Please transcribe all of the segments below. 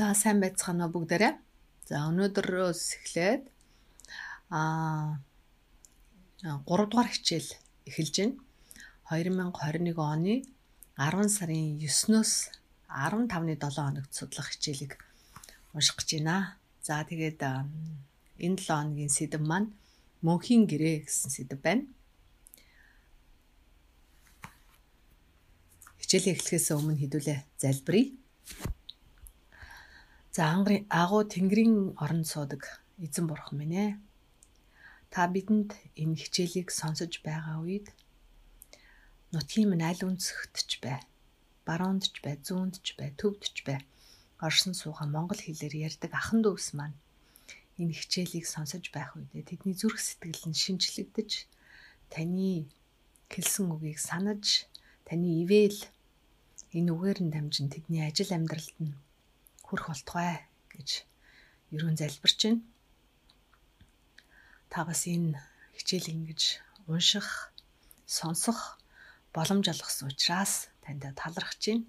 За сайн байцгаана уу бүгдээрээ. За өнөөдрөөс эхлээд аа 3 дугаар хичээл эхэлж байна. 2021 оны 10 сарын 9-өөс 15-ны 7 хоногт судлах хичээлийг унших гэж байна. За тэгээд энэ 7 хоногийн сэдэв маань мөнхийн гэрээ гэсэн сэдэв байна. Хичээлээ эхлэхээс өмнө хэдүүлээ залбирая. За ангарын агуу тэнгэрийн оронд суудаг эзэн бурхан минь ээ. Та бидэнд энэ хичээлийг сонсож байгаа үед нутгийн минь аль өнцгтж бай. Баруундч бай, зүүндч бай, төвдч бай. Оршин суугаа монгол хэлээр ярьдаг ахан дүүс маань энэ хичээлийг сонсож байх үедээ тэдний зүрх сэтгэл нь шинчлэгдэж таны хэлсэн үгийг санаж таны ивэл энэ үгээр нь дамжин тэдний ажил амьдралд нь хүрх болтугай гэж ерөн залбирч байна. Та бас энэ хичээл ингэж унших, сонсох боломж олгосон учраас танд талархаж байна.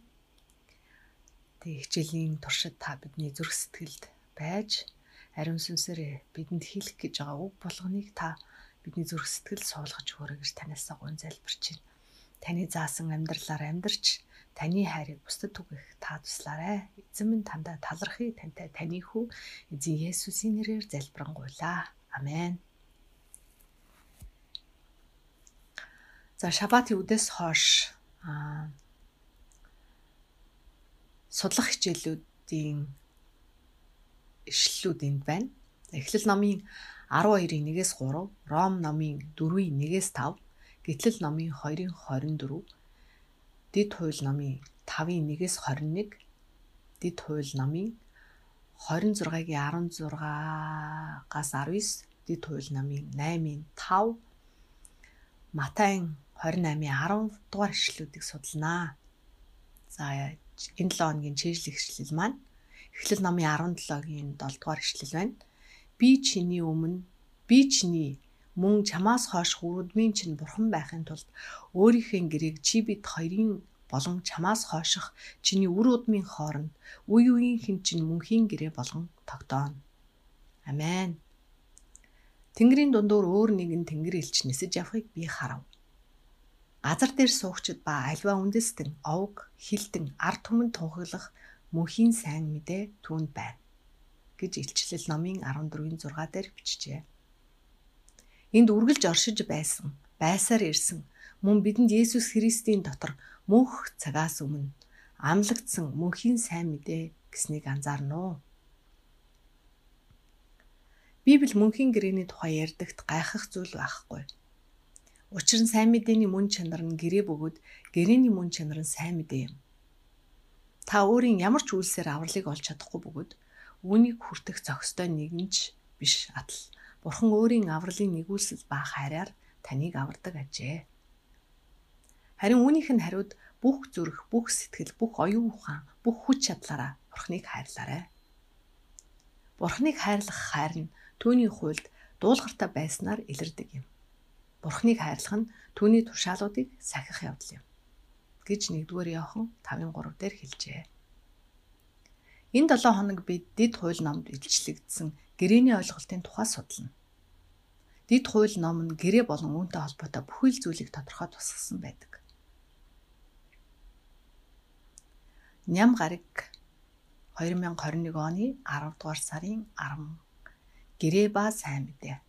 Тэгээ хичээлийн туршид та бидний зүрх сэтгэлд байж ариун сүнсээр бидэнд хэлэх гэж байгаа үг болгоныг та бидний зүрх сэтгэл суулгаж өгөөрэй гэж танаас гон залбирч байна. Таны заасан амьдралаар амьдарч Таны хайрыг бусдад түгэх та туслаарай. Эзэн минь тандаа талархыг тантай таны хүү эзэн Есүсийн нэрээр залбирanгуйлаа. Амен. За шабатын үдээс хойш аа судлах хичээлүүдийн ишлэлүүд энд байна. Эхлэл номын 12-ийн 1-ээс 3, Ром номын 4-ийн 1-ээс 5, Гэтлэл номын 2-ын 24 Дид хууль номын 5-ын 1-ээс 21, Дид хууль номын 26-гийн 16-аас 19, Дид хууль номын 8-ын 5, Матайн 28-ын 10 дугаар ишлүүдийг судалнаа. За энэ 7 хоногийн чийжлэх ишлэл маань Эхлэл номын 17-гийн 7 дугаар ишлэл байна. Би чиний өмнө би чиний мөн чамаас хойш хүрдмийн чинь бурхан байхын тулд өөрийнхөө гэрээг чи бид хоёрын болон чамаас хойших чиний үр удмын хооронд үе үеийн хин чинь мөнхийн гэрээ болгон тогтооно. Амен. Тэнгэрийн дундуур өөр нэгэн тэнгэр элч нисэж явахыг би харав. Газар дээр суугчид ба альва үндэстэн, овг, хилтэн, ард түмэн тунхаглах мөнхийн сайн мэдээ түүнд байна гэж илчлэл номын 14-ийн 6 дээр бичжээ. Энд үргэлж оршиж байсан, байсаар ирсэн мөн бидэнд Есүс Христийн дотор мөнх цагаас өмнө амлагдсан мөнхийн сайн мэдээ гэснийг анзаарна уу? Библи мөнхийн гэрээний тухай ярьдагт гайхах зүйл байхгүй. Учир нь сайн мэдээний мөн чанар нь гэрээ бөгөөд гэрээний мөн чанар нь сайн мэдээ юм. Та өөрийн ямар ч үйлсээр авралыг олж чадахгүй бөгөөд үүнийг хүртэх зохистой нэгэнч биш атал Бурхан өөрийн авралын нэгүүлсэл ба хайраар таныг авардаг ажээ. Харин үүнийх нь хариуд бүх зүрх, бүх сэтгэл, бүх оюун ухаан, бүх хүч чадлаараа Бурханыг хайрлаарай. Бурханыг хайрлах хайр нь түүний хуйлд дуулгартай байснаар илэрдэг юм. Бурханыг хайрлах нь түүний туршаалуудыг сахих явдал юм гэж 1-р Иохан 5:3 дээр хэлжээ. Энэ 7 хоног бид дид хууль номд илчлэгдсэн гэрээний ойлголтын тухай судална. Дид хууль ном нь гэрээ болон үүнтэй холбоотой бүхэл зүйлийг тодорхой тусгасан байдаг. Ням гараг 2021 оны 10 дугаар сарын 10 гэрээ ба сайн мэдээ.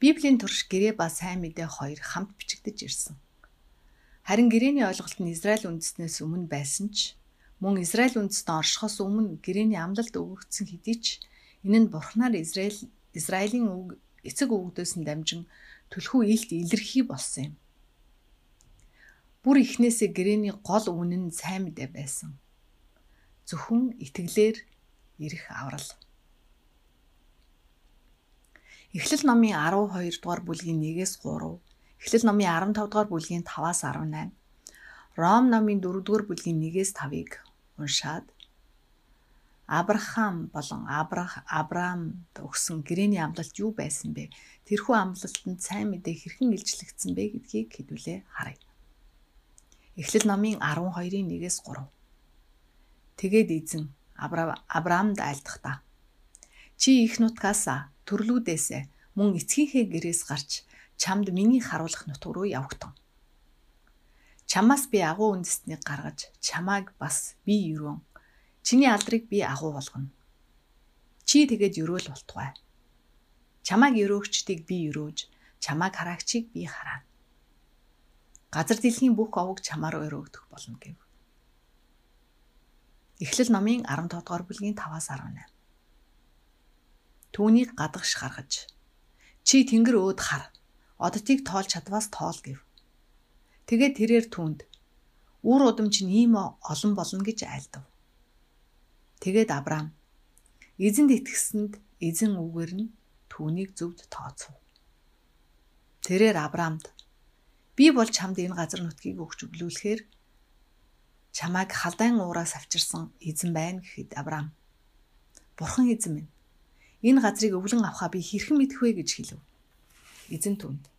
Библийн турш гэрээ ба сайн мэдээ хоёр хамт бичигдэж ирсэн. Харин гэрээний ойлголт нь Израиль үндэснээс өмнө байсан ч мөн Израиль үндэстэн оршихоос өмнө гэрээний амлалт өгөгдсөн хэдий ч Энэ нь бурхнаар Израиль Израилийн үг эцэг өвгдөөс нь дамжин төлхөө илт илэрхий болсон юм. Бүр ихнээсээ гэрээний гол үнэн нь сайн мэдээ байсан. Зөвхөн итгэлээр ирэх аврал. Эхлэл номын 12 дугаар бүлгийн 1-ээс 3, Эхлэл номын 15 дугаар бүлгийн 5-аас 18, Ром номын 4 дугаар бүлгийн 1-ээс 5-ыг уншаад Авраам болон Абрах Авраамд өгсөн гэрээний амлалт юу байсан бэ? Тэрхүү амлалтанд сайн мэдээ хэрхэн илчлэгдсэн бэ гэдгийг хэдүүлээ харъя. Эхлэл номын 12-ийн 1-ээс 3. Тэгээд эзэн Авраамд айлдахдаа чи их нутгаас төрлүүдээс мөн эцгийнхээ гэрээс гарч чамд миний харуулах нутг руу явагтун. Чамаас би агуу үндэстнийг гаргаж чамааг бас би өрөөн. Чиний алдрыг би агуу болгоно. Чи тэгээд өрөөл болтугай. Чамааг өрөөгчдийг би өрөөж, чамааг хараагчийг би хараана. Газар дэлхийн бүх овог чамаар өрөөгдөх болно гэв. Эхлэл номын 15 дугаар бүлгийн 5-аас 18. Түүнийг гадагш гаргаж чи тэнгэр өөд хар. Оддыг тоолж чадваас тоол гэв. Тэгээд тэрээр түнд үр удам чинь ийм олон болно гэж айлдав. Тэгээд Авраам эзэнд итгэсэнд эзэн үгээр нь түүнийг зөвд тооцов. Тэрээр Авраамд би бол чамд энэ газар нутгийг өгч өглөөлөхээр чамайг халдайн уураас авчирсан эзэн байна гэхэд Авраам Бурхан эзэн минь энэ газрыг өвлөн авахаа би хэрхэн мэдэх вэ гэж хэлв. Эзэн түнд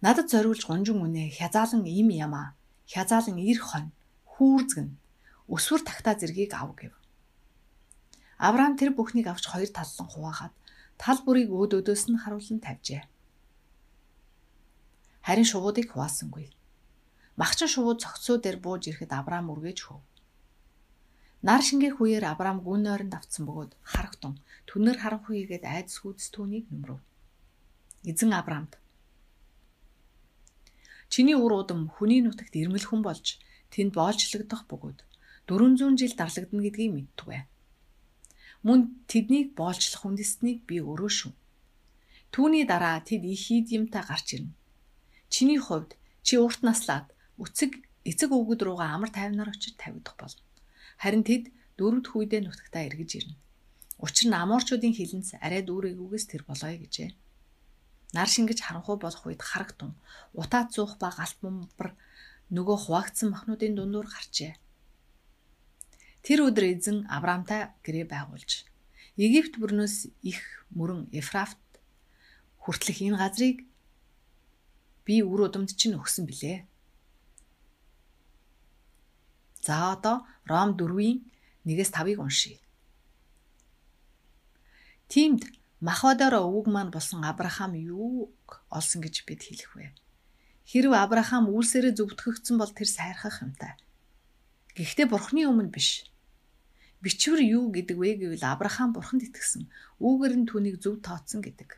надад зориулж гонжин үнэ хязаалан им ямаа хязаалан ир хон хүүрзгэн өсвөр тагтаа зэргийг ав гэв. Авраам тэр бүхнийг авч хоёр таллан хуваагаад тал бүрийг өөд өдөөс нь харуулan тавьжээ. Харин шувуудыг хуваасангүй. Махчин шувууд цогцсоо дээр бууж ирэхэд Авраам үргэж хөв. Нар шингээ хүээр Авраам гүн нойронд авцсан бөгөөд харагтун түнэр харанхуй игээд айдас хүйдэс түүнийг нөмрөв. Эзэн Авраамд Чиний үр удам хүний нутагт ирмэл хүн болж тэнд боолчлогдох бөгөөд 400 жил дарлагдана гэдгийг мэдтугай. Мөн тэднийг боолчлох үндэстнийг би өөрөө шүү. Түүний дараа тэд их идимтай гарч ирнэ. Чиний хувьд чи урт наслаад Үцэг эцэг өвгөд руугаа амар тайвнаар очиж тавигдах болно. Харин тэд дөрөвд хүйдээ нутагтаа эргэж ирнэ. Учир нь амуурчуудын хилэнц арай дүүрэгүүгээс тэр болоё гэжээ. Нар шингэж харанхуй болох үед харагтун утаад зуух ба галт бомбар нөгөө хуваагдсан махнуудын дундуур гарчээ. Тэр өдөр эзэн Авраамтай гэрээ байгуулж Египт бүрнөөс их мөрөн Ефрафт хүртлэх энэ газрыг би үр удамд чинь өгсөн билээ. За одоо Ром 4-ийн 1-ээс 5-ыг уншийе. Тиймд Махадаар өвөг маань болсон Авраам юуг олсон гэж бид хэлэх вэ? Хэрв Авраам үлсээрээ зөвтгөгдсөн бол тэр сайрхах юмтай. Гэхдээ Бурхны өмнө биш. Бичвэр юу гэдэг вэ гэвэл Авраам Бурханд итгэсэн. Үүгээр нь түүнийг зөв тооцсон гэдэг.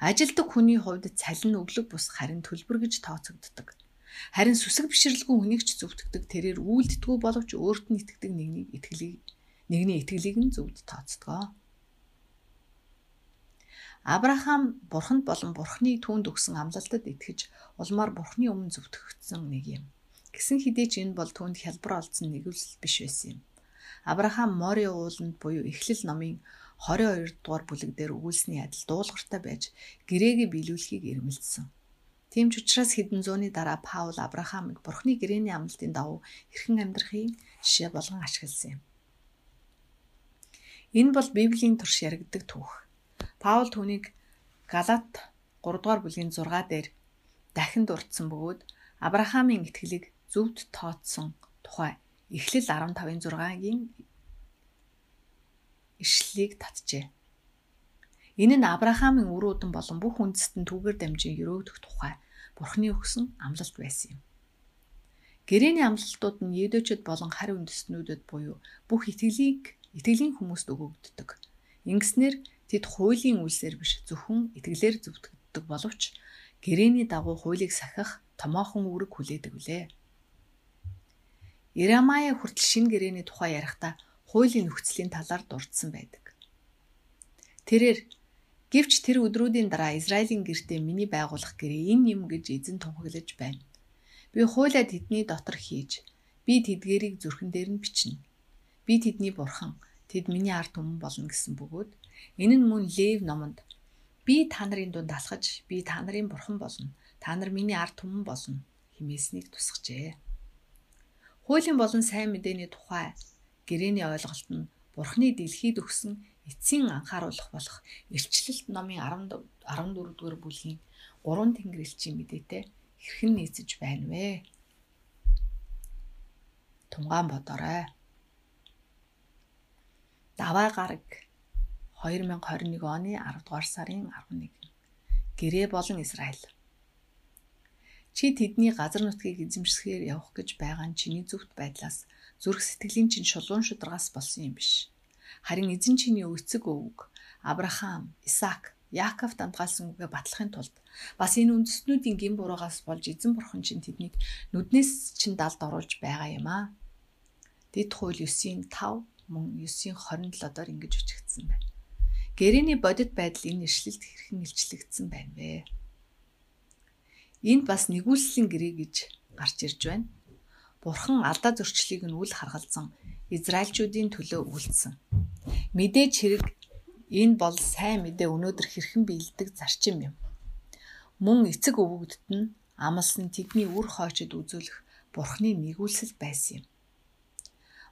Ажилдаг хүний хувьд цалин өглөг бус харин төлбөр гэж тооцогддог. Харин сүсэг бишрэлгүй хүнийг ч зөвтгдөг тэрээр үйлддэггүй боловч өөрт нь итгэдэг нэгний итгэлийг нэгний итгэлийг нь зөвд тооцдгоо. Авраам бурханд болон бурхны түүнд өгсөн амлалтад итгэж улмаар бурхны өмнө зөвтгөгдсөн нэг юм. Гэсэн хэдий ч энэ бол түүнд хялбар олдсон нэгүсэл биш байсан юм. Авраам Мори ууланд буюу Эхлэл номын 22 дугаар бүлэг дээр өгүүлсний адил дуулууртай байж гэрээгээ биелүүлэхийг эрмэлзсэн. Тийм ч учраас хэдэн зууны дараа Паул Авраамыг Бурхны гэрээний амлалтын дагуу хэрхэн амьдрахыг жишээ болгон ашигласан юм. Энэ бол Библийн турш яригддаг түүх. Паул түүнийг Галат 3 дугаар бүлгийн 6 дээр дахин дурдсан бөгөөд Авраамийн итгэлийг зөвд тооцсон тухай Эхлэл 15-ын 6-гийн ишлэлийг татжээ. Энэ нь Авраамийн үр удам болон бүх үндэстэн түүгээр дамжин өрөөгдөх тухай Бурхны өгсөн амлалт байсан юм. Гэрээний амлалтууд нь едөөчд болон харь үндэстнүүдэд буюу бүх итгэлийг итгэлийн хүмүүст өгөгддөг. Ингэснээр тэд хуулийн үлсээр биш зөвхөн итгэлээр зөвтгөгддөг боловч гэрээний дагуу хуулийг сахих томоохон үүрэг хүлээдэг үлээ. Ирамая хүртэл шин гэрээний тухай ярихдаа хуулийн нөхцөлийн талаар дурдсан байдаг. Тэрээр Гэвч тэр өдрүүдийн дараа Израилийн гэртээ миний байгуулах гэрээ энэ юм гэж эзэн тунхаглаж байна. Би хуулиа тэдний дотор хийж, би тэдгэрийг зүрхэн дээр нь бичнэ. Би тэдний бурхан, тэд миний ард түмэн болно гэсэн бөгөөд энэ нь мөн Лев номонд би та нарын дунд алхаж, би та нарын бурхан болно. Та нар миний ард түмэн болно химээснийг тусгажээ. Хуулийн болон сайн мэдээний тухай гэрээний ойлголт нь Бурхны дэлхийд өгсөн эцсийн анхааруулах болох эрчлэлт номын 14 дугаар бүлгийн 3 тэнгэрлэгчийн мэдээтэй хэрхэн нийцэж байна вэ? Тунгаан бодоорой. Аваа гараг 2021 оны 10 дугаар сарын 11. Гэрээ болон Израиль. Чи тэдний газар нутгийг эзэмшсээр явах гэж байгаа нь чиний зөвхт байдлаас зүрх сэтгэлийн чинь шулуун шударгаас болсон юм биш. Харин эзэн чиний өвцөг өвөг Авраам, Исаак, Яаков дамгаалсан үгээ батлахын тулд бас энэ үндэстнүүдийн гин буруугаас болж эзэн бурхан чинь тэднийг нүднээс чинь далд оруулж байгаа юм аа. Дэд хууль 9-ийн 5 мөн 9-ийн 27-доор ингэж үчигдсэн байна. Гэрэний бодит байдал энэ ишлэлд хэрхэн илчлэгдсэн байна вэ? Энд бас нэгүслийн гэрээ гэж гарч ирж байна. Бурхан алдаа зөрчлийг нь үл харгалзан Израильчүүдийн төлөө үйлдсэн. Мэдээж хэрэг Энэ бол сайн мэдээ өнөөдөр хэрхэн биелдэг зарчим юм. Мөн эцэг өвгөдд нь амлсан тэдний үр хойчод үзүүлэх бурхны нэгүүлсэл байсан юм.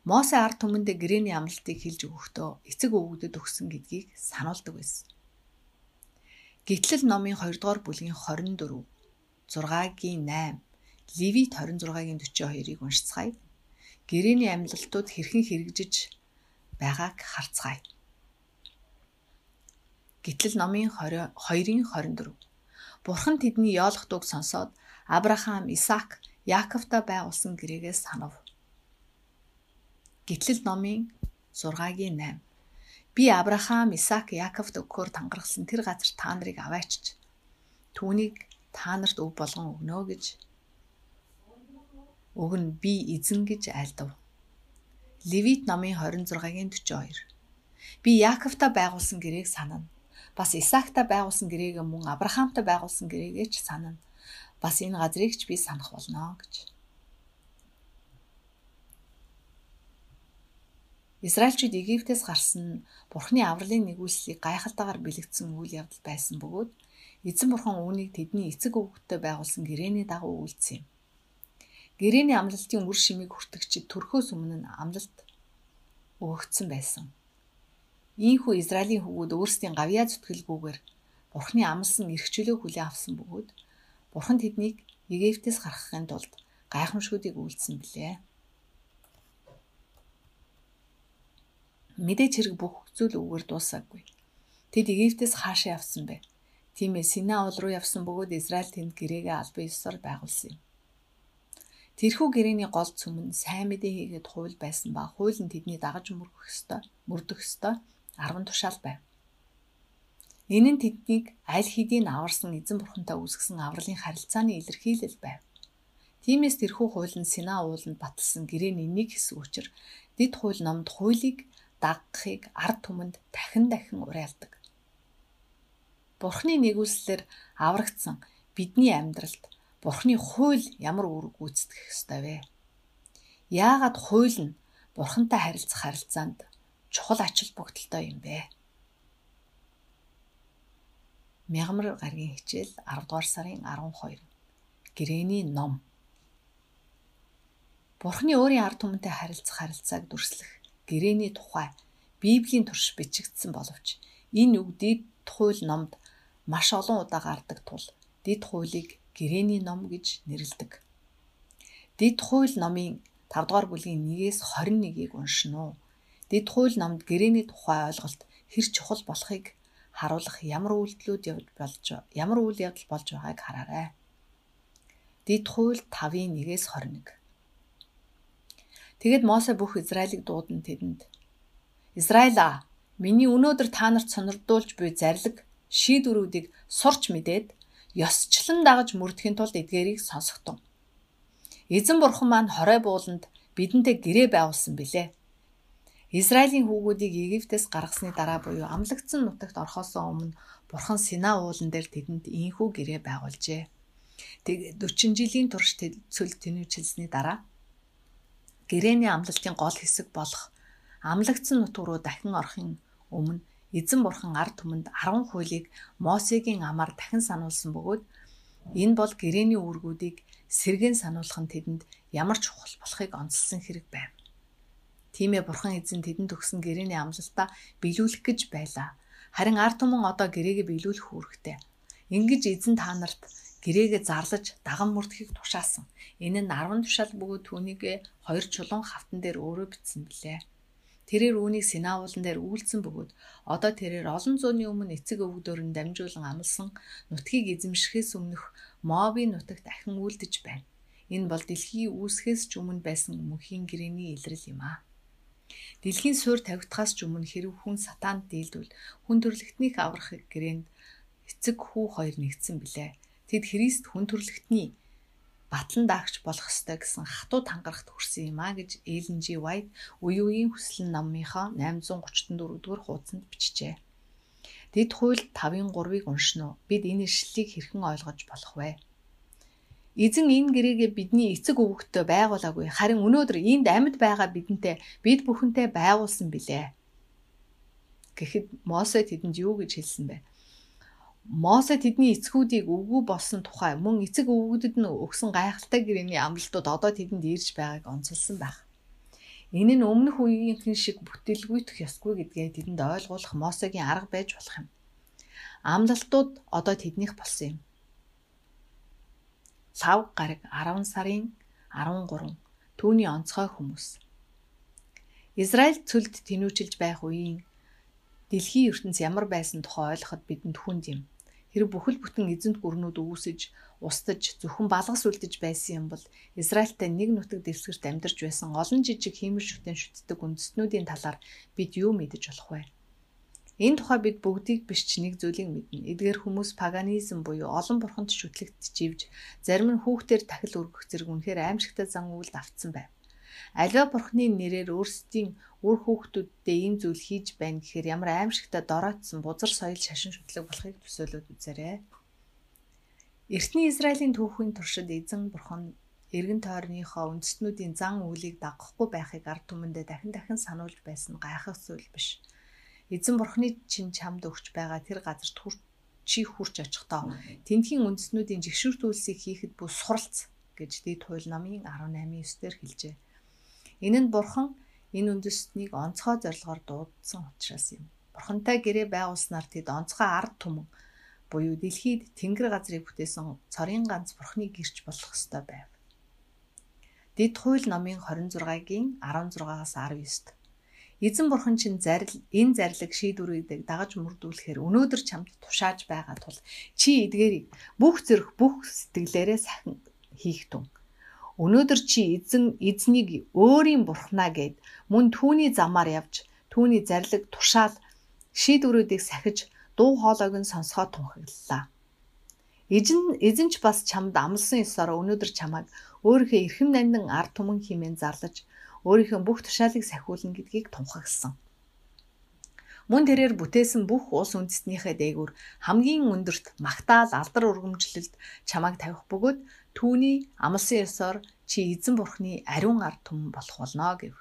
Мосе ард түмэндээ гэрээний амлалтыг хэлж өгөхдөө эцэг өвгөдөд өгсөн гэдгийг сануулдаг байсан. Гитлэл номын 2 дугаар бүлгийн 24, 6-гийн 8, Левит 26-гийн 42-ыг уншицгаая. Гэрээний амьлалтууд хэрхэн хэрэгжиж байгааг харцгаая. Гэтэл номын 20 2-ын 24. Бурхан тэдний яолох дуг сонсоод Авраам, Исаак, Яаковтай байгуулсан гэрээгээс санав. Гэтэл номын 6-гийн 8. Би Авраам, Исаак, Яаковт өгөхөөр тангаргалсан тэр газар та нарыг аваачиж түүнийг та нарт өв болгон өгнө гэж өгн би эзэн гэж айлдав. Левит номын 26-гийн 42. Би Яаковтай байгуулсан гэрээг санана бас Исаакта байгуулсан гэрээгээ мөн Авраамтай байгуулсан гэрээгээ ч санана. Бас энэ газрыг ч би санах болно гэж. Израильчууд Египтээс гарсан Бурхны авралын нэгүслийг гайхалтайгаар бэлэгдсэн үйл явдал байсан бөгөөд эзэн бурхан үүнийг тэдний эцэг өвгөдтэй байгуулсан гэрээний дагуу үйлдсэн юм. Гэрээний амлалтын үр шимийг хүртэгчид төрхөөс өмнө нь амлалт өгөгдсөн байсан. Ийхүү Израилийн хөвгүүд өөрсдийн гавьяа зүтгэлгүйгээр Бурхны амлсан эрх чөлөө хүлээн авсан бөгөөд Бурхан тэднийг Египтээс гаргахын тулд гайхамшгуудыг үйлдсэн билээ. Мэдээж хэрэг бүх зүйл үгээр дуусаагүй. Тэд Египтээс хаашаа явсан бэ? Тийм ээ, Синаа уул руу явсан бөгөөд Израиль тэнд гэрээгээ албан ёсоор байгуулсан юм. Тэрхүү гэрээний гол цөм нь сайн мэдээ хийгээд хууль байсан ба хууль нь тэдний дагаж мөрөх ёстой, мөрдөх ёстой 10 тушаал байв. Энэ нь тэднийг аль хэдийн аварсан эзэн бурхантай үүсгэсэн авралын харилцааны илэрхийлэл байв. Тиймээс тэрхүү хууль нь Сина ууланд баталсан гэрээний нэг хэсэг учир дэд хууль номд хуулийг дагахыг ард түмэнд дахин дахин уриалдаг. Бурхны нэгүслэлээр аврагдсан бидний амьдралд Бурхны хууль ямар үр гүйцэтгэх ёстой вэ? Яагаад хууль нь Бурхантай харилцах харилцаанд чухал ачаал бүгдэлтэй юм бэ. Мягмар гаргийн хичээл 10 дугаар сарын 12. Гэрэний ном. Бурхны өөрийн ард түмэнтэй харилцах харилцааг дүрслэх гэрэний тухай Библийн турш бичигдсэн боловч энэ үг дэд хууль номд маш олон удаа гардаг тул дэд хуулийг гэрэний ном гэж нэрлэдэг. Дэд хууль номын 5 дугаар бүлгийн 1-ээс 21-ийг уншина уу Дэд хууль намд гэрээний тухай ойлголт хэр чухал болохыг харуулах ямар үйлдэлүүд явж болж ямар үйл явдал болж байгааг хараарай. Дэд хууль 5-ын 1-ээс 21. Тэгэд Мосе бүх Израилийг дуудан тэдэнд Израиля миний өнөөдөр та нарт сонирдуулж буй зарлиг шийдвэрүүдийг сурч мэдээд ёсчлон дагаж мөрдөхийн тулд эдгээрийг сонсогдсон. Эзэн бурхан маань хорой бууланд бидэнтэй гэрээ байгуулсан билээ. Израилийн хүүгүүдийг Египтээс гаргасны дараа буюу амлагдсан нутагт орохоос өмнө Бурхан Сина уулан дээр тэдэнд ийхүү гэрээ байгуулжээ. Тэг 40 жилийн турш цөл тэнүүчилсний дараа гэрээний амлалтын гол хэсэг болох амлагдсан нутг руу дахин орохын өмнө эзэн бурхан ард түмэнд 10 хуулийг Мосегийн амаар дахин сануулсан бөгөөд энэ бол гэрээний үүргүүдийг сэргэн сануулах нь тэдэнд ямар чухал болохыг онцлсан хэрэг байв. Тиймээ бурхан эзэн тэдэнд өгсөн гэрээний амлалтаа биелүүлэх гэж байлаа. Харин ард түмэн одоо гэрээгээ биелүүлэх үүрэгтэй. Ингэж эзэн та нарт гэрээгээ зарлаж даган мөрдөхийг тушаасан. Энэ нь 10 тушаал бөгөөд түүнийг хоёр чулуун хавтан дээр өөрөө бичсэн билээ. Тэрээр үүнийг Синавуулан дээр үйлцэн бөгөөд одоо тэрээр олон зууны өмнө эцэг өвгдөөр нь дамжуулан амлсан нутгийг эзэмшихээс өмнөх Мовийн нутагт ахин үлдэж байна. Энэ бол дэлхий үүсгэхээс ч өмнө байсан мөнхийн гэрээний илрэл юм аа. Дэлхийн суурь тавигдахаас ч өмнө хэрв хүн сатаанд дийлдвэл хүн төрлөختнийг аврахыг гэрээнд эцэг хүү хоёр нэгдсэн билээ. Тэд Христ хүн төрлөختний батлан даагч болох ёстой гэсэн хатуу тангарагт хүрсэн юм а гэж Элен Жи Вайт үе үеийн хүслэн намынхаа 834 дугаар хуудсанд бичжээ. Дэд хууль 5-ын 3-ыг уншина уу? Бид энэ ишлэлийг хэрхэн ойлгож болох вэ? Эзэн энэ гэрээгээ бидний эцэг өвгөттэй байгуулаагүй. Харин өнөөдөр энд амьд байгаа бидэнтэй бид бүхэнтэй байгуулсан билээ. Гэхэд Мосе тэдэнд юу гэж хэлсэн бэ? Мосе тэдний эцгүүдийг өвгүү болсон тухай мөн эцэг өвгүүдэд нь өгсөн гайхалтай гэрээний амлалтууд одоо тэдэнд ирж байгааг онцолсон байх. Энэ нь өмнөх үеийнхэн шиг бүтээлгүйдэх ёсгүй гэдгээ тэдэнд ойлгуулах Мосегийн арга байж болох юм. Амлалтууд одоо тэднийх болсон юм. Лав гараг 10 сарын 13 түүний онцгой хүмүүс. Израиль цөлд тэнүүчилж байх үеийн дэлхийн ертөнц ямар байсан тухай ойлгоход бидэнд хүнд юм. Хэрэг бүхэл бүтэн эзэнт гүрнүүд үүсэж, устж, зөвхөн балгас үлдэж байсан юм бол Израильтай нэг нутаг дэвсгэрт амьдарч байсан олон жижиг хиймэл шүтэн шүтдэг үндэстнүүдийн талаар бид юу мэдэж болох вэ? Энэ тухай бид бүгдийг биш ч нэг зүйлийг мэднэ. Эдгээр хүмүүс паганизм буюу олон бурханд шүтлэгт живж, зарим нь хүүхдээр тахил өргөх зэрэг үнэхээр аимшигтай зан үйлд автсан байв. Аливаа бурхны нэрээр өөрсдийн үр хүүхдүүддээ ийм зүйл хийж байна гэхээр ямар аимшигтай дороотсон бузар соёл шашин шүтлэг болохыг төсөөлөд үзээрэй. Эртний Израилийн түүхийн туршид эзэн бурхан эргэн тойрныхоо үндэстнүүдийн зан үйлийг дагахгүй байхыг ард түмэндээ дахин дахин сануулж байсан гайхах зүйл биш. Эзэн бурхны чин чамд өгч байгаа тэр газарт хүрч чи хурч очихдоо тентхийн үндэстнүүдийн жигшүүрт үйлсийг хийхэд бүс суралц гэж дэд хууль намын 18-9 дээр хэлжээ. Энэ нь бурхан энэ үндэстнийг онцгой зорилгоор дуудсан учраас юм. Бурхантай гэрээ байгуулснаар тэд онцгой ард түмэн буюу дэлхийд тэнгэр газрыг бүтээсэн цорын ганц бурхны гэрч болох ёстой байв. Дэд хууль номын 26-гийн 16-аас 19-т Эзэн бурхан чинь зарил энэ зарлиг шийдвэрүүдийг дагаж мөрдүүлэхээр өнөөдөр чамд тушааж байгаа тул чи эдгээрийг бүх зэрэг бүх сэтгэлээрээ сахин хийх тун. Өнөөдөр чи эзэн эзнийг өөрийн бурхнаа гэд мөн түүний замаар явж түүний зарлиг тушаал шийдвэрүүдийг сахиж дуу хоолойг нь сонсгоо тунхаглалаа. Эзэн эзэн ч бас чамд амлсан ёсоор өнөөдөр чамайг өөрийнхөө эрхэм нандин ард түмэн химэн зарлаж өөрийнхөө бүх тушаалыг сахиулна гэдгийг тунхагласан. Мөн тэрээр бүтээсэн бүх улс үндэстнийхээ дээгүүр хамгийн өндөрт магтаал алдар ургамжлалд чамайг тавих бөгөөд түүний амлсан ёсоор чи эзэн бурхны ариун ард түмэн болох болно гэв.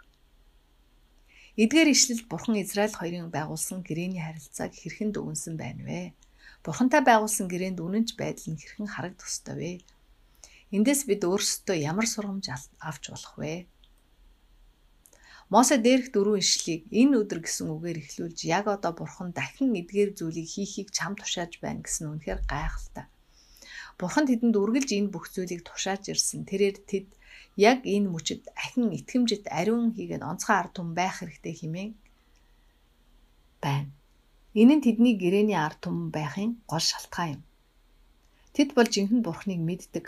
Эдгээр ишлэлд бурхан Израиль хоёрын байгуулсан гэрээний харилцааг хэрхэн дүгнсэн байна вэ? Бурхантай байгуулсан гэрээнд үнэнч байдал нь хэрхэн харагдах ёстой вэ? Эндээс бид өөрсдөө ямар сургамж авч болох вэ? Мосе дээрх дөрвөн ишлийг энэ өдөр гэсэн үгээр эхлүүлж яг одоо бурхан дахин эдгээр зүйлийг хийхийг чам тушааж байна гэсэн үнэхээр гайхалтай. Бурхан тэдэнд үргэлж энэ бүх зүйлийг тушааж ирсэн. Тэрээр тэд яг энэ мөчөд ахин итгэмжит ариун хийгээд онцгой ард түмэн байх хэрэгтэй хэмээн байна. Энэ нь тэдний гэрээний ард түмэн байхын гол шалтгаан юм. Тэд бол жинхэнэ бурхныг мэддэг.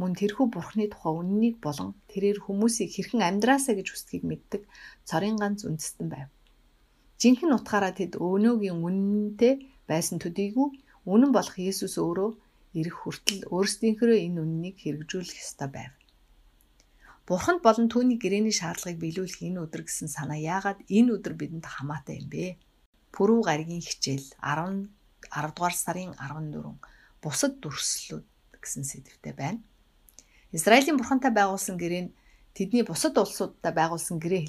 Мөн тэрхүү бурхны тухай үннийг болон тэрээр хүмүүсийг хэрхэн амьдраасаа гэж хүсдгийг мэддэг цорын ганц үндэстэн байв. Жинхэнэ утгаараа тэд өнөөгийн үнэнтэй байсан төдийгүй үнэн болох Есүс өөрөө ирэх хүртэл өөрсдийнхөө энэ үннийг хэрэгжүүлэх ёстой байв. Бурханд болон түүний гэрээний шаардлагыг биелүүлэх энэ өдөр гэсэн санаа яагаад энэ өдөр бидэнд хамаатай юм бэ? Пүрүү гаригийн хичээл 10 10 дугаар сарын 14 бусад дүрслэлүүд гэсэн сэдвтэй байна. Израилийн бурхантай байгуулсан гэрээ нь тэдний бусад улсуудтай байгуулсан гэрээ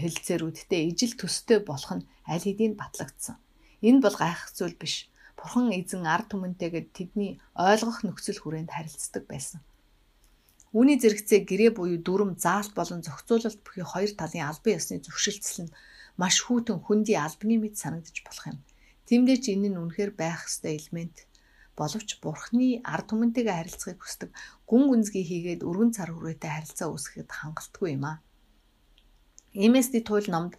хэлцээрүүдтэй ижил төстэй болох нь аль хэдийн батлагдсан. Энэ бол гайхах зүйл биш. Бурхан эзэн ард түмэнтэйгээ тэдний ойлгох нөхцөл хүрээнд харилцдаг байсан. Үүний зэрэгцээ гэрээ буюу дүрм, заалт болон зохицуулалт бүхий хоёр талын албан ёсны зөвшөлтсөл нь маш хүйтэн хөндөй албаны мэд санагдаж болох юм. Тиймдээ ч энэ нь үнэхээр байх ёстой элемент боловч бурхны ард түмэнтэйгээ харилцахыг хүсдэг гүн гүнзгий хийгээд өргөн цар хүрээтэй харилцаа үүсгэхэд хангалтгүй юм. Иймээс ди туйл номд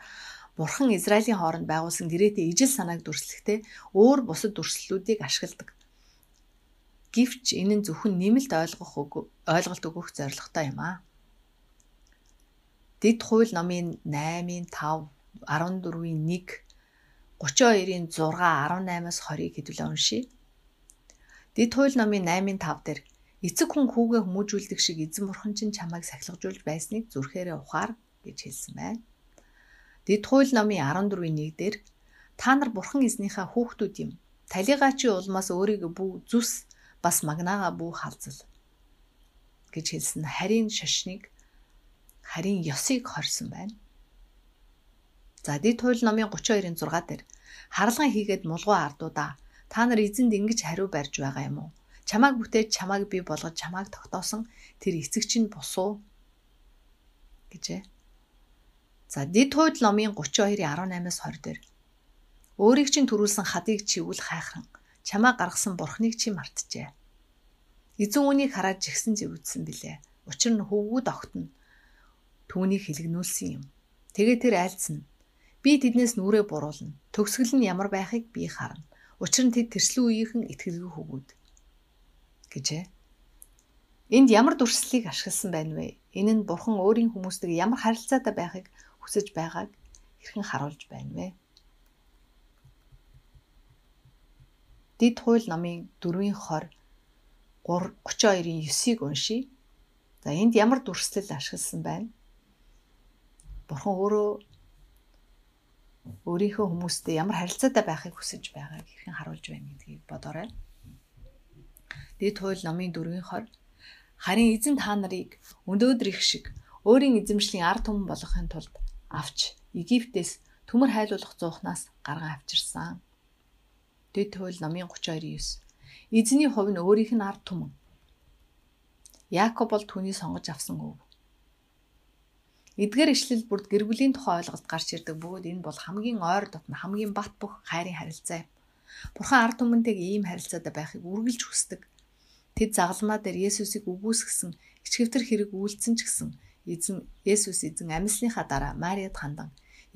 Бурхан Израилийн хооронд байгуулсан гэрээтэй ижил санааг дүрслэхдээ өөр бусад дүрслэлүүдийг ашигладаг. Гэвч энэ нь зөвхөн нэмэлт ойлгох ойлголт өгөх зорилготой юм аа. Дэд хууль номын 8-ын 5, 14-ийн 1, 32-ийн 6, 18-аас 20-ыг хэдүүлээ уншийе. Дэд хууль номын 8-ын 5 дээр эцэг хүн хүүгээ хүмүүжүүлдэг шиг эзэн бурхан чинь чамайг сахилгажуулж байсныг зүрхээрээ ухаар гэж хэлсэн байна. Дэд хууль номын 14-ийн 1 дээр та нар бурхан эзнийхээ хүүхдүүд юм. Талигаачийн улмаас өөрийгөө бүү зүс бас магнаага бүү халзал гэж хэлсэн харийн шашныг харийн ёсыг хорсон байна. За дэд хууль номын 32-ын 6 дээр харалган хийгээд мулгуу ардуудаа та нар эзэнд ингэж хариу барьж байгаа юм уу? Чамааг бүтээж чамааг бий болгож чамааг тогтоосон тэр эцэг чинь босуу гэжээ. За дэд хууль номын 32-ийн 18-аас 20 дээр өөрийг чинь төрүүлсэн хадыг чивүүл хайхран чамаа гаргасан бурхныг чи мартжээ. Эзэн үнийг хараад жигсэн зэвүүдсэн билээ. Учир нь хөвгүүд огтно түүнийг хилэгнүүлсэн юм. Тэгээ тэр айлцсан. Би тэднээс нүрээ буруулна. Төгсгөл нь ямар байхыг би харна. Учир нь тэд тэрслэн үеийнхэн итгэлгүй хөвгүүд гэжээ. Энд ямар дүрслэлийг ашигласан байна вэ? Энэ нь бурхан өөрийн хүмүүстэйг ямар харилцаатай байхыг хүсэж байгааг хэрхэн харуулж байна вэ? Дид хууль намын 4-ийн 20 32-ийн 9-ийг уншийе. За энд ямар дүрслэл ашигласан байна? Бурхан өөрөө өөрийнхөө хүмүүстэй ямар харилцаатай байхыг хүсэж байгааг хэрхэн харуулж байна гэдгийг бодоорой. Дэд хууль номын 4-ийн 20 Харин эзэн та нарыг өнөөдөр их шиг өөрийн эзэмшлийн ард түмэн болгохын тулд авч Египтээс төмөр хайлуулах зуухнаас гарган авчирсан. Дэд хууль номын 32:9 Эзний хувь нь өөрийнх нь ард түмэн. Яаков бол түүний сонгож авсан өв. Эдгээр ишлэл бүрд гэр бүлийн тухай ойлголт гарч ирдэг бөгөөд энэ бол хамгийн ойр дотн хамгийн бат бөх хайрын харилцаа юм. Бурхан ард түмэнтэйг ийм харилцаатай байхыг үргэлж хүсдэг. Тэд загалмаа дээр Есүсийг үгүйсгэсэн, ичгэвтер хэрэг үйлцэн ч гэсэн эзэн Есүс эзэн амьсныхаа дараа Мариад хандан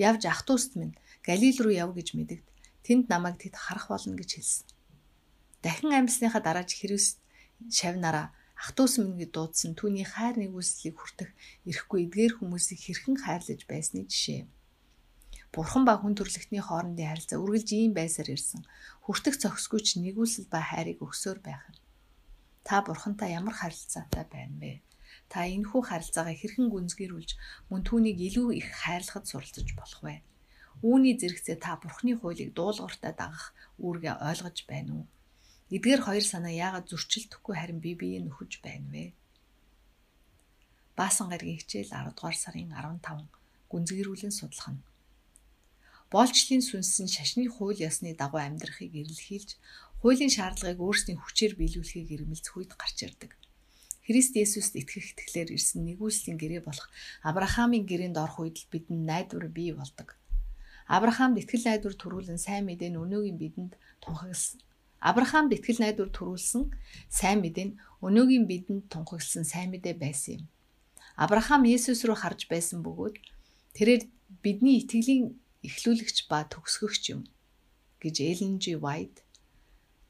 явж ах トゥ уст минь Галил руу яв гэж мэдэгд. Тэнд намайг тэд харах болно гэж хэлсэн. Дахин амьсныхаа дараа ч Христ шавнараа ах トゥ ус минь гэж дуудсан түүний хайр нэгүслийг хүртэх эрэхгүй эдгээр хүмүүсийг хэрхэн хайрлаж байсны жишээ. Бурхан ба хүн төрлөختний хоорондын харилцаа үргэлж ийм байсаар ирсэн. Хүртэх зохисгүй ч нэгүсэл ба хайрыг өгсөөр байх. Та бурхантай ямар харилцаатай байна вэ? Та энэхүү харилцаагаа хэрхэн гүнзгийрүүлж мөн түүнийг илүү их хайрлахад суралцж болох вэ? Үүний зэрэгцээ та бурхны хуулийг дуулууртай дагах үүргээ ойлгож байна уу? Эдгээр хоёр санаа яагаад зөрчилдөхгүй харин бие биеэ нөхөж байна вэ? Баасан гаргийн хичээл 10 дугаар сарын 15 гүнзгийрүүлэн судлах нь. Боолчлын сүнс нь шашны хууль ёсны дагуу амьдрахыг эрэлхийлж, хуулийн шаардлагыг өөрсдийн хүчээр биелүүлэхийг эрмэлзэх үед гарч ирдэг. Христ Есүст итгэх итгэлээр ирсэн нэгүслийн гэрээ болох Авраамийн гэрээнд орох үед л бидэнд найдвар бий болдог. Авраамд итгэл найдвар төрүүлэн сайн мэдээ нь өнөөгийн бидэнд тунхагласан Авраамд итгэл найдвар төрүүлсэн сайн мэдээ нь өнөөгийн бидэнд тунхагласан сайн мэдээ байсан юм. Авраам Есүс рүү харж байсан бөгөөд тэрээр бидний итгэлийн эхлүүлэгч ба төгсгөгч юм гэж Эллен Ж. White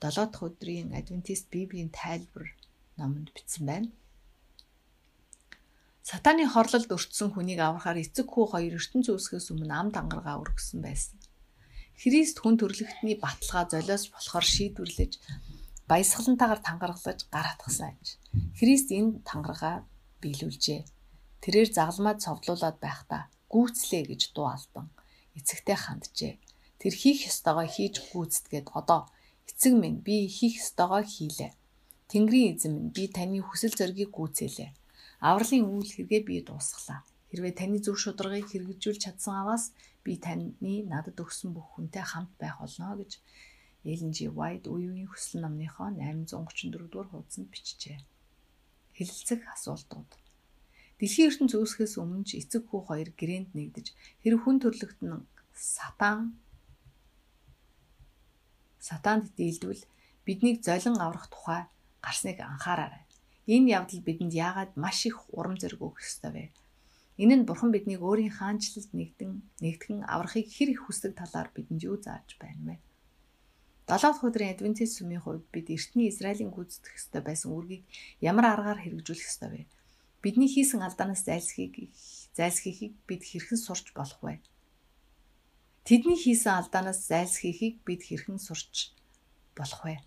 7 дахь өдрийн Адвентист Библийн тайлбар номонд бичсэн байна. Сатаны хорлолд өртсөн хүнийг аврахаар эцэг хүү хоёр ертөнц үүсгэхээс өмнө ам тангараа өргөсөн байсан. Христ хүн төрлөختний баталгаа золиос болохоор шийдвэрлэж баясгалантайгаар тангаргалж гар хатгасан аж. Христ энэ тангаргаа биелүүлжээ. Тэрээр загалмаад цовдлуулад байхдаа гүйцлээ гэж дуу алдан эцэгтэй ханджээ. Тэр хийх ёстойгоо хийж гүйцэтгээд одоо эцэг минь би хийх ёстойгоо хийлээ. Тэнгэрийн эзэн минь би таны хүсэл зоригийг гүйцээлээ. Авралын үйл хэрэгээ би дуусглаа. Хэрвээ таны зөв шударгыг хэрэгжүүлж чадсан аваас би таны надад өгсөн бүх хүнтэй хамт байх болно гэж Эллен Ж. White үе үеийн хүсэл номныхоо 834 дугаар хуудсанд бичжээ. Хэлэлцэх асуултууд. Дэлхийн ертөнц үүсгэхээс өмнө ч эцэг хүү хоёр гэрээнд нэгдэж хэрэг хүн төрлөخت нь сатан сатанд дийлдвэл биднийг золин аврах тухай гарсныг анхаараарай. Энэ явдал бидэнд яагаад маш их урам зориг өгөх ёстой вэ? Энэ нь бурхан биднийг өөрийн хаанчлалд нэгдэн нэгтгэн аврахыг хэр их хүсдэг талаар бидэнд юу зааж байна вэ? 7 дахь өдрийн адвентист сүмийн хувьд бид эртний Израилийн гүйцэтгэх ёстой байсан үргийг ямар аргаар хэрэгжүүлэх ёстой вэ? Бидний хийсэн алдаанаас зайлсхийх зайлсхийхийг бид хэрхэн сурч болох вэ? Тэдний хийсэн алдаанаас зайлсхийхийг бид хэрхэн сурч болох вэ?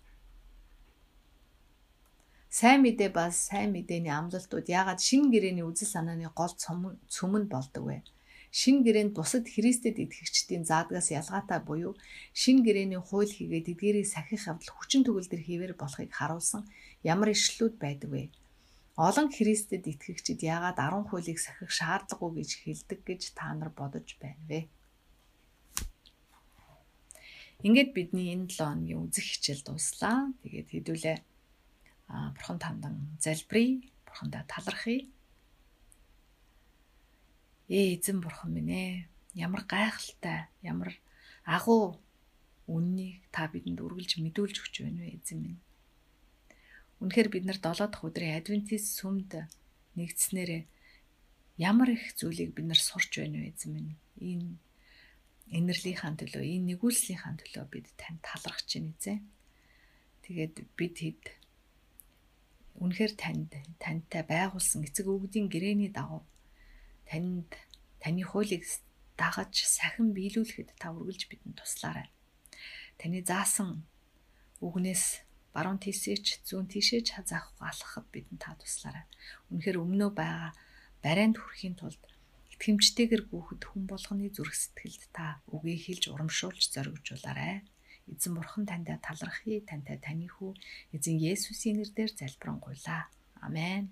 Сайн мэдээ ба сайн мэдээний амлалтууд яагаад шинэ гэрээний үзэл санааны гол цөмөнд болдог вэ? Шинэ гэрээнд бусад Христэд итгэгчдийн заадгаас ялгаатай буюу шинэ гэрээний хууль хийгээд эдгээрийг сахих явдал хүчин төгөлдөр хийвэр болохыг харуулсан ямар ишлүүд байдаг вэ? Олон Христэд итгэгчид яагаад 10 хуулийг сахих шаардлагагүй гэж хэлдэг гэж та нар бодож байна вэ? Ингээд бидний энэ 7 хоногийн үзэх хичээл дуслаа. Тэгээд хэдүүлээ бурхан тандан залбирая, бурхандаа талархъя. Ээ эзэн бурхан минь ээ, ямар гайхалтай, ямар агуу үннийг та бидэнд үргэлж мэдүүлж өгч байна вэ эзэн минь. Үнэхээр бид нар 7 дахь өдрийн адвентист сүмд нэгдснээрээ ямар их зүйлийг бид нар сурч байна вэ эзэн минь. Энэ инэрлийнхаа төлөө, энэ нэгүүлслийнхаа төлөө бид танд талархаж байна эзэн. Тэгээд бид хэд үнэхээр танд тантай байгуулсан эцэг өвгдийн гэрээний дагуу танд таны хуулийг дагаж сахин биелүүлэхэд та үргэлж бидэнд туслаарай. Таны заасан үгнээс баруун тийшээч зүүн тийшээч хазаах алхахад бидэнд та туслаарай. Үнэхээр өмнөө байгаа барайнд хүрэхийн тулд итгэмжтэйгэр гүөхд хүн болгоны зүрх сэтгэлд та үгийг хэлж урамшуулж зоригжуулаарай. Эзэн бурхан таньда талархъя. Тантай таны хүү эзэн Есүсийн нэрээр залбирanгуйлаа. Амен.